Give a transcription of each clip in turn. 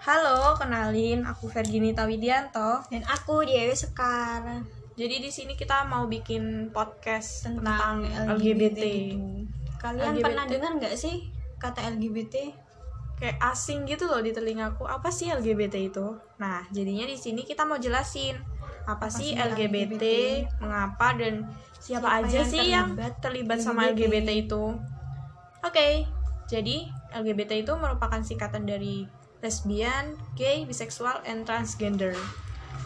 Halo, kenalin aku Verginita Widianto. Dan aku Dewi Sekar Jadi di sini kita mau bikin podcast tentang, tentang, LGBT. LGBT. gitu. Kalian LGBT. pernah dengar nggak sih kata LGBT? Kayak asing gitu loh di telingaku. Apa sih LGBT itu? Nah, jadinya di sini kita mau jelasin apa, sih sih LGBT, LGBT? mengapa dan siapa, Siapa aja yang sih yang terlibat terlibat sama LGBT? LGBT itu. Oke, jadi LGBT itu merupakan singkatan dari lesbian, gay, biseksual, and transgender.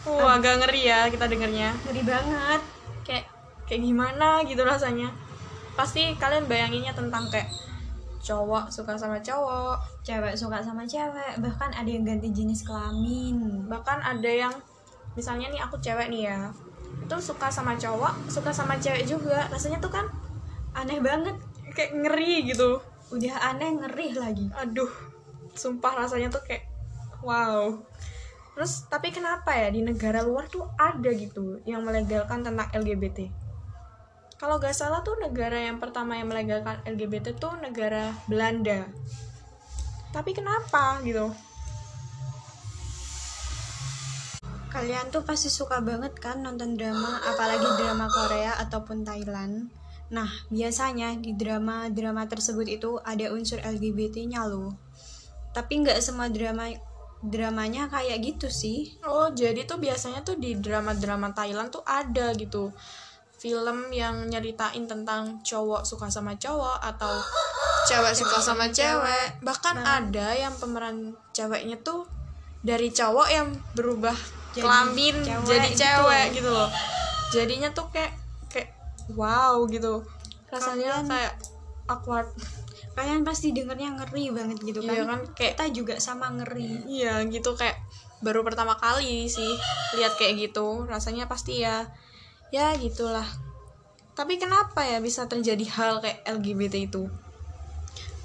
Wah, agak ngeri ya kita dengernya. Ngeri banget. kayak kayak gimana gitu rasanya pasti kalian bayanginnya tentang kayak cowok suka sama cowok Cewek suka sama cewek, bahkan ada yang ganti jenis kelamin. bahkan ada yang misalnya nih aku cewek nih ya itu suka sama cowok suka sama cewek juga rasanya tuh kan Aneh banget. kayak ngeri gitu Udah aneh ngeri lagi. aduh sumpah rasanya tuh kayak wow terus tapi kenapa ya di negara luar tuh ada gitu yang melegalkan tentang LGBT kalau gak salah tuh negara yang pertama yang melegalkan LGBT tuh negara Belanda tapi kenapa gitu Kalian tuh pasti suka banget kan nonton drama, apalagi drama Korea ataupun Thailand. Nah, biasanya di drama-drama tersebut itu ada unsur LGBT-nya loh. Tapi nggak semua drama dramanya kayak gitu sih. oh jadi tuh biasanya tuh di drama-drama Thailand tuh ada gitu. Film yang nyeritain tentang cowok suka sama cowok atau cewek suka sama cewek. bahkan ada yang pemeran ceweknya tuh dari cowok yang berubah Jadi kelamin cewek jadi gitu. cewek gitu loh. Jadinya tuh kayak kayak wow gitu. Rasanya kayak awkward Kalian pasti dengernya ngeri banget gitu kan. Iya kan kayak Kita juga sama ngeri. iya gitu kayak baru pertama kali sih lihat kayak gitu rasanya pasti ya ya gitulah tapi kenapa ya bisa terjadi hal kayak LGBT itu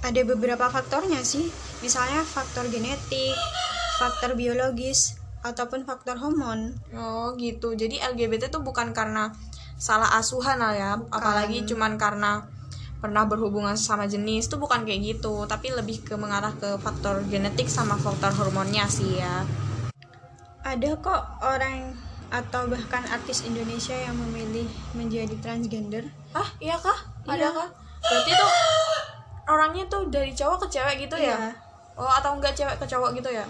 Ada beberapa faktornya sih. Misalnya faktor genetik, faktor biologis, ataupun faktor hormon. oh gitu jadi LGBT tuh bukan karena salah asuhan lah ya apalagi cuman karena pernah berhubungan sama jenis tuh bukan kayak gitu tapi lebih ke mengarah ke faktor genetik sama faktor hormonnya sih ya. Ada kok orang atau bahkan artis Indonesia yang memilih menjadi transgender. ah iya kah? Ada Iya. kah? Berarti tuh orangnya tuh dari cowok ke cewek gitu ya? Iya. oh atau enggak cewek ke cowok gitu ya?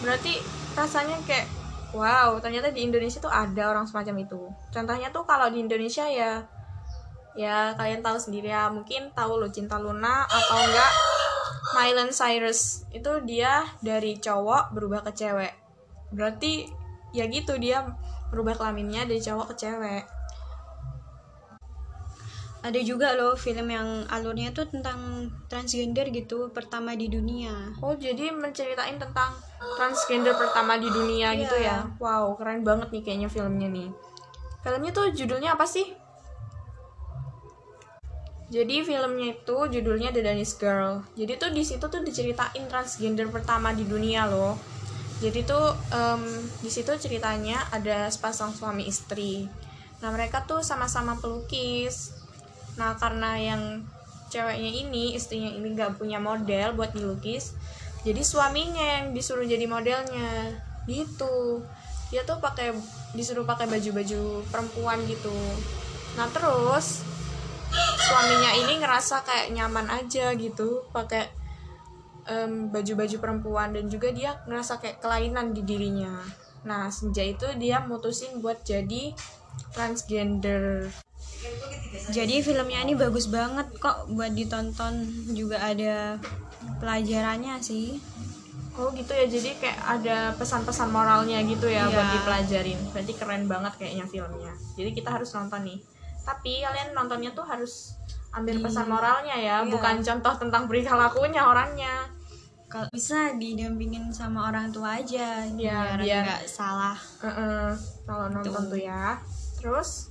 Berarti rasanya kayak wow ternyata di Indonesia tuh ada orang semacam itu. Contohnya tuh kalau di Indonesia ya ya kalian tahu sendiri ya mungkin tahu lo cinta Luna atau enggak Miley Cyrus itu dia dari cowok berubah ke cewek berarti ya gitu dia berubah kelaminnya dari cowok ke cewek Ada juga loh film yang alurnya tuh tentang transgender gitu, pertama di dunia. Oh jadi menceritain tentang transgender pertama di dunia Iya. gitu ya Wow keren banget nih kayaknya filmnya nih Filmnya tuh judulnya apa sih? Jadi filmnya itu judulnya The Danish Girl. Jadi tuh di situ tuh diceritain transgender pertama di dunia loh. Jadi tuh em, di situ ceritanya ada sepasang suami istri. Nah mereka tuh sama-sama pelukis. Nah karena yang ceweknya ini istrinya ini gak punya model buat dilukis jadi suaminya yang disuruh jadi modelnya. Gitu. Dia tuh pakai disuruh pakai baju-baju perempuan gitu. Nah terus suaminya ini ngerasa kayak nyaman aja gitu pakai em, baju-baju perempuan dan juga dia ngerasa kayak kelainan di dirinya nah sejak itu dia mutusin buat jadi transgender Jadi filmnya ini bagus banget kok buat ditonton, juga ada pelajarannya sih. Oh gitu ya, jadi kayak ada pesan-pesan moralnya gitu ya Iya. buat dipelajarin. Berarti keren banget kayaknya filmnya. Jadi kita harus nonton nih. Tapi kalian nontonnya tuh harus ambil Di- pesan moralnya ya, Iya. bukan contoh tentang perilaku lakunya orangnya. Kalau bisa didampingin sama orang tua aja, Iya, biar nggak salah. Heeh, Kalau nonton tuh ya. Terus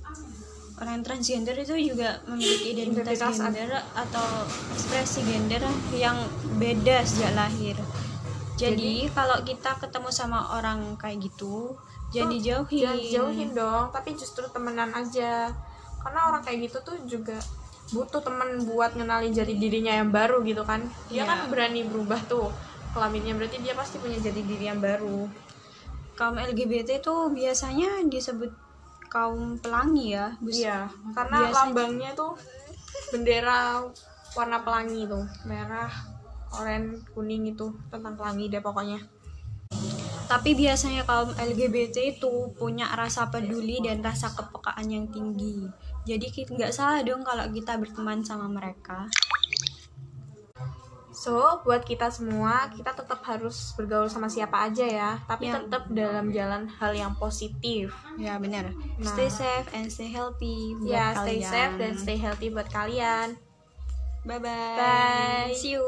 Orang transgender itu juga memiliki identitas Identitas gender atau ekspresi gender yang beda sejak lahir. Jadi, kalau kita ketemu sama orang kayak gitu, jangan dijauhin. jangan dijauhin dong, tapi justru temenan aja. Karena orang kayak gitu tuh juga butuh temen buat ngenalin jadi dirinya yang baru gitu kan. Dia Iya. kan berani berubah tuh kelaminnya. Berarti dia pasti punya jati diri yang baru. Kaum LGBT tuh biasanya disebut kaum pelangi ya Bus- iya karena Biasanya- lambangnya tuh bendera warna pelangi tuh. Merah oranye kuning itu tentang pelangi deh pokoknya. Tapi biasanya kaum LGBT itu punya rasa peduli dan rasa kepekaan yang tinggi jadi kita nggak salah dong kalau kita berteman sama mereka So, buat kita semua, kita tetap harus bergaul sama siapa aja ya, tapi Ya. tetap dalam jalan hal yang positif. ya benar Nah. stay safe and stay healthy buat ya, stay kalian. safe dan stay healthy buat kalian. bye bye Bye. see you